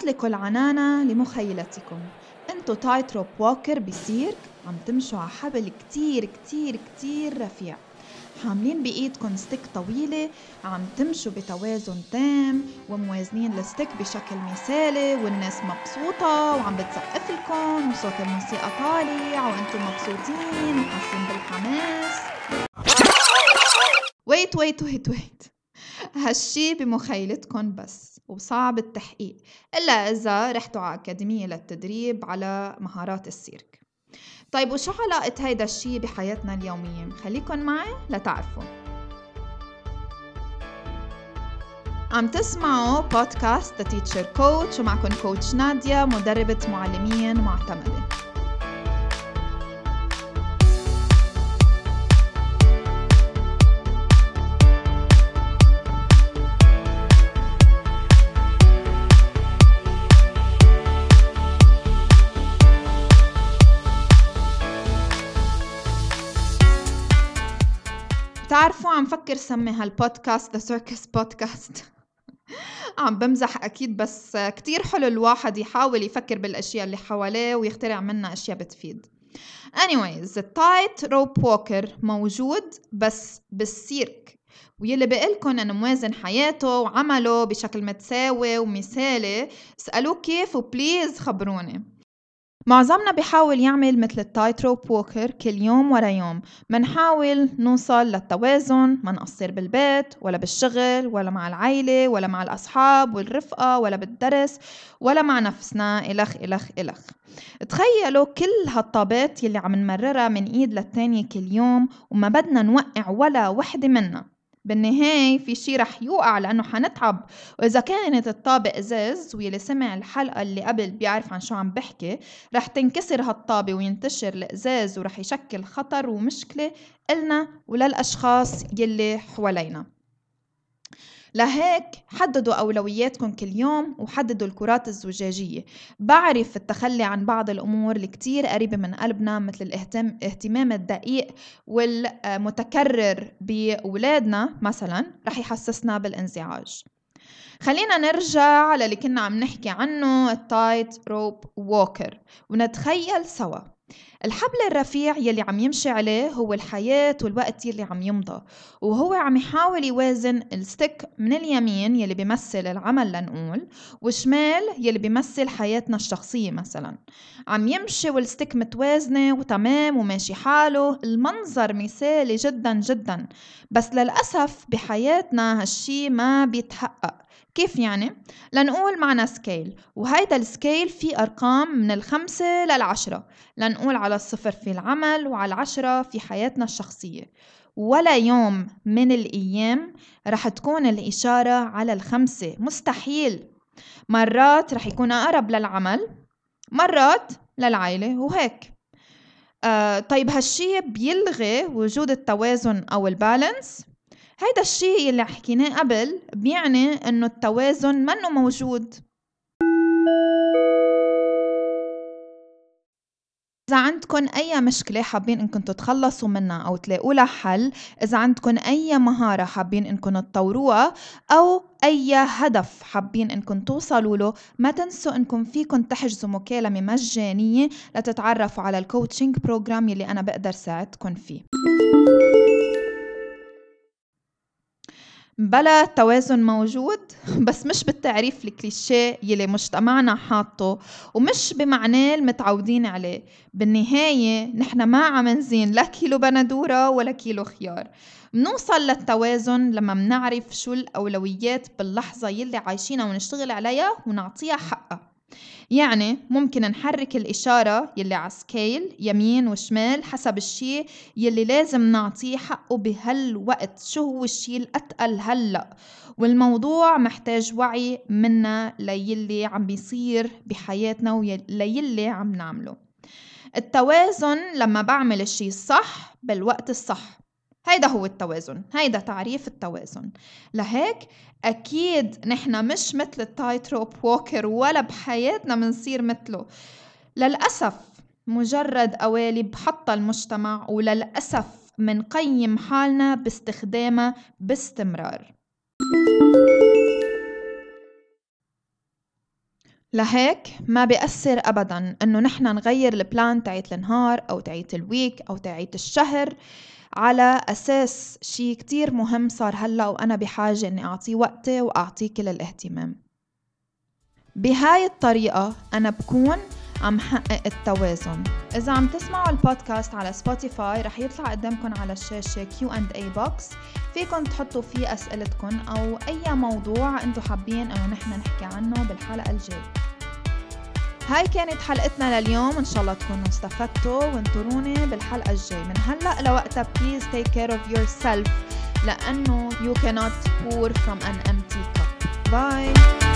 أطلقوا العنانة لمخيلتكم. انتو tightrope walker بسيرك عم تمشوا على حبل كتير كتير كتير رفيع. حاملين بإيدكم stick طويلة عم تمشوا بتوازن تام وموازنين ال stick بشكل مثالي والناس مبسوطة وعم بتسقف لكم وصوت الموسيقى طالع وأنتم مبسوطين وحاسين بالحماس. wait wait wait wait هالشي بمخيلتكم بس. وصعب التحقيق إلا إذا رحتوا على أكاديمية للتدريب على مهارات السيرك. طيب وشو علاقة هيدا الشي بحياتنا اليومية؟ خليكن معي لتعرفوا. عم تسمعوا بودكاست The Teacher Coach ومعكم كوتش ناديا مدربة معلمين معتمدة. بتعرفوا عم فكر سمي هالبودكاست the circus podcast عم بمزح أكيد بس كتير حلو الواحد يحاول يفكر بالأشياء اللي حواليه ويخترع منها أشياء بتفيد. Anyways ال tightrope walker موجود بس بالسيرك. ويلي بقلكن إنه موازن حياته وعمله بشكل متساوي ومثالي اسألوه كيف و please خبروني. معظمنا بيحاول يعمل مثل ال tightrope walker كل يوم ورا يوم. منحاول نوصل للتوازن ما نقصر بالبيت ولا بالشغل ولا مع العيلة ولا مع الأصحاب والرفقة ولا بالدرس ولا مع نفسنا إلخ إلخ إلخ. تخيلوا كل هالطابات يلي عم نمررها من إيد للتانية كل يوم وما بدنا نوقع ولا وحدة منها. بالنهاية في شي رح يوقع لأنه حنتعب. وإذا كانت الطابة إزاز واللي سمع الحلقة اللي قبل بيعرف عن شو عم بحكي رح تنكسر هالطابة وينتشر الإزاز ورح يشكل خطر ومشكلة إلنا وللأشخاص يلي حوالينا. لهيك حددوا أولوياتكم كل يوم وحددوا الكرات الزجاجية. بعرف التخلي عن بعض الأمور اللي كتير قريبة من قلبنا مثل الاهتمام الدقيق والمتكرر بأولادنا مثلا رح يحسسنا بالانزعاج. خلينا نرجع للي كنا عم نحكي عنه ال tightrope walker ونتخيل سوا. الحبل الرفيع يلي عم يمشي عليه هو الحياة والوقت يلي عم يمضى وهو عم يحاول يوازن ال stick من اليمين يلي بيمثل العمل لنقول وشمال يلي بيمثل حياتنا الشخصية مثلا. عم يمشي وال stick متوازنة وتمام وماشي حاله المنظر مثالي جدا جدا بس للأسف بحياتنا هالشي ما بيتحقق. كيف يعني؟ لنقول معنا scale وهيدا ال scale فيه أرقام من الصفر للعشرة. لنقول على الصفر في العمل وعلى العشرة في حياتنا الشخصية. ولا يوم من الأيام رح تكون الإشارة على الخمسة. مستحيل. مرات رح يكون أقرب للعمل مرات للعائلة وهيك. آه طيب هالشي بيلغي وجود التوازن أو البالانس؟ هيدا الشيء اللي حكيناه قبل بيعني إنه التوازن منه موجود. إذا عندكم أي مشكلة حابين إنكم تتخلصوا منها أو تلاقوا لها حل، إذا عندكم أي مهارة حابين إنكم تطوروها أو أي هدف حابين إنكم توصلوا له، ما تنسوا إنكم فيكم تحجزوا مكالمة مجانية لتتعرفوا على ال coaching program يلي أنا بقدر ساعدكم فيه. بلا التوازن موجود بس مش بالتعريف الكليشيه يلي مجتمعنا حاطه ومش بمعناه المتعودين عليه. بالنهاية نحن ما عم نزين لا كيلو بندورة ولا كيلو خيار. منوصل للتوازن لما منعرف شو الأولويات باللحظة يلي عايشينها ونشتغل عليها ونعطيها حقها. يعني ممكن نحرك الإشارة يلي على سكيل يمين وشمال حسب الشيء يلي لازم نعطيه حقه بهالوقت. شو هو الشيء الأتقل هلأ؟ والموضوع محتاج وعي منا ليلي عم بيصير بحياتنا وليلي عم نعمله. التوازن لما بعمل الشيء الصح بالوقت الصح. هيدا هو التوازن هيدا تعريف التوازن. لهيك أكيد نحن مش مثل ال tightrope walker ولا بحياتنا منصير مثله. للأسف مجرد قوالب حطها المجتمع وللأسف منقيم حالنا باستخدامها باستمرار. لهيك ما بيأثر أبدا إنه نحن نغير ال plan تاعت النهار أو تاعت ال week أو تاعت الشهر. على أساس شي كتير مهم صار هلأ وأنا بحاجة إني أعطيه وقتي وأعطيه كل الاهتمام. بهاي الطريقة أنا بكون عم حقق التوازن. إذا عم تسمعوا البودكاست على سبوتيفاي رح يطلع قدامكم على الشاشة Q&A box. فيكن تحطوا فيه أسئلتكم أو أي موضوع أنتم حابين أنه نحن نحكي عنه بالحلقة الجاية. هاي كانت حلقتنا لليوم. إن شاء الله تكونوا استفدتوا وانطروني بالحلقة الجاي. من هلا لوقتها please take care of yourself لأنه you cannot pour from an empty cup. Bye.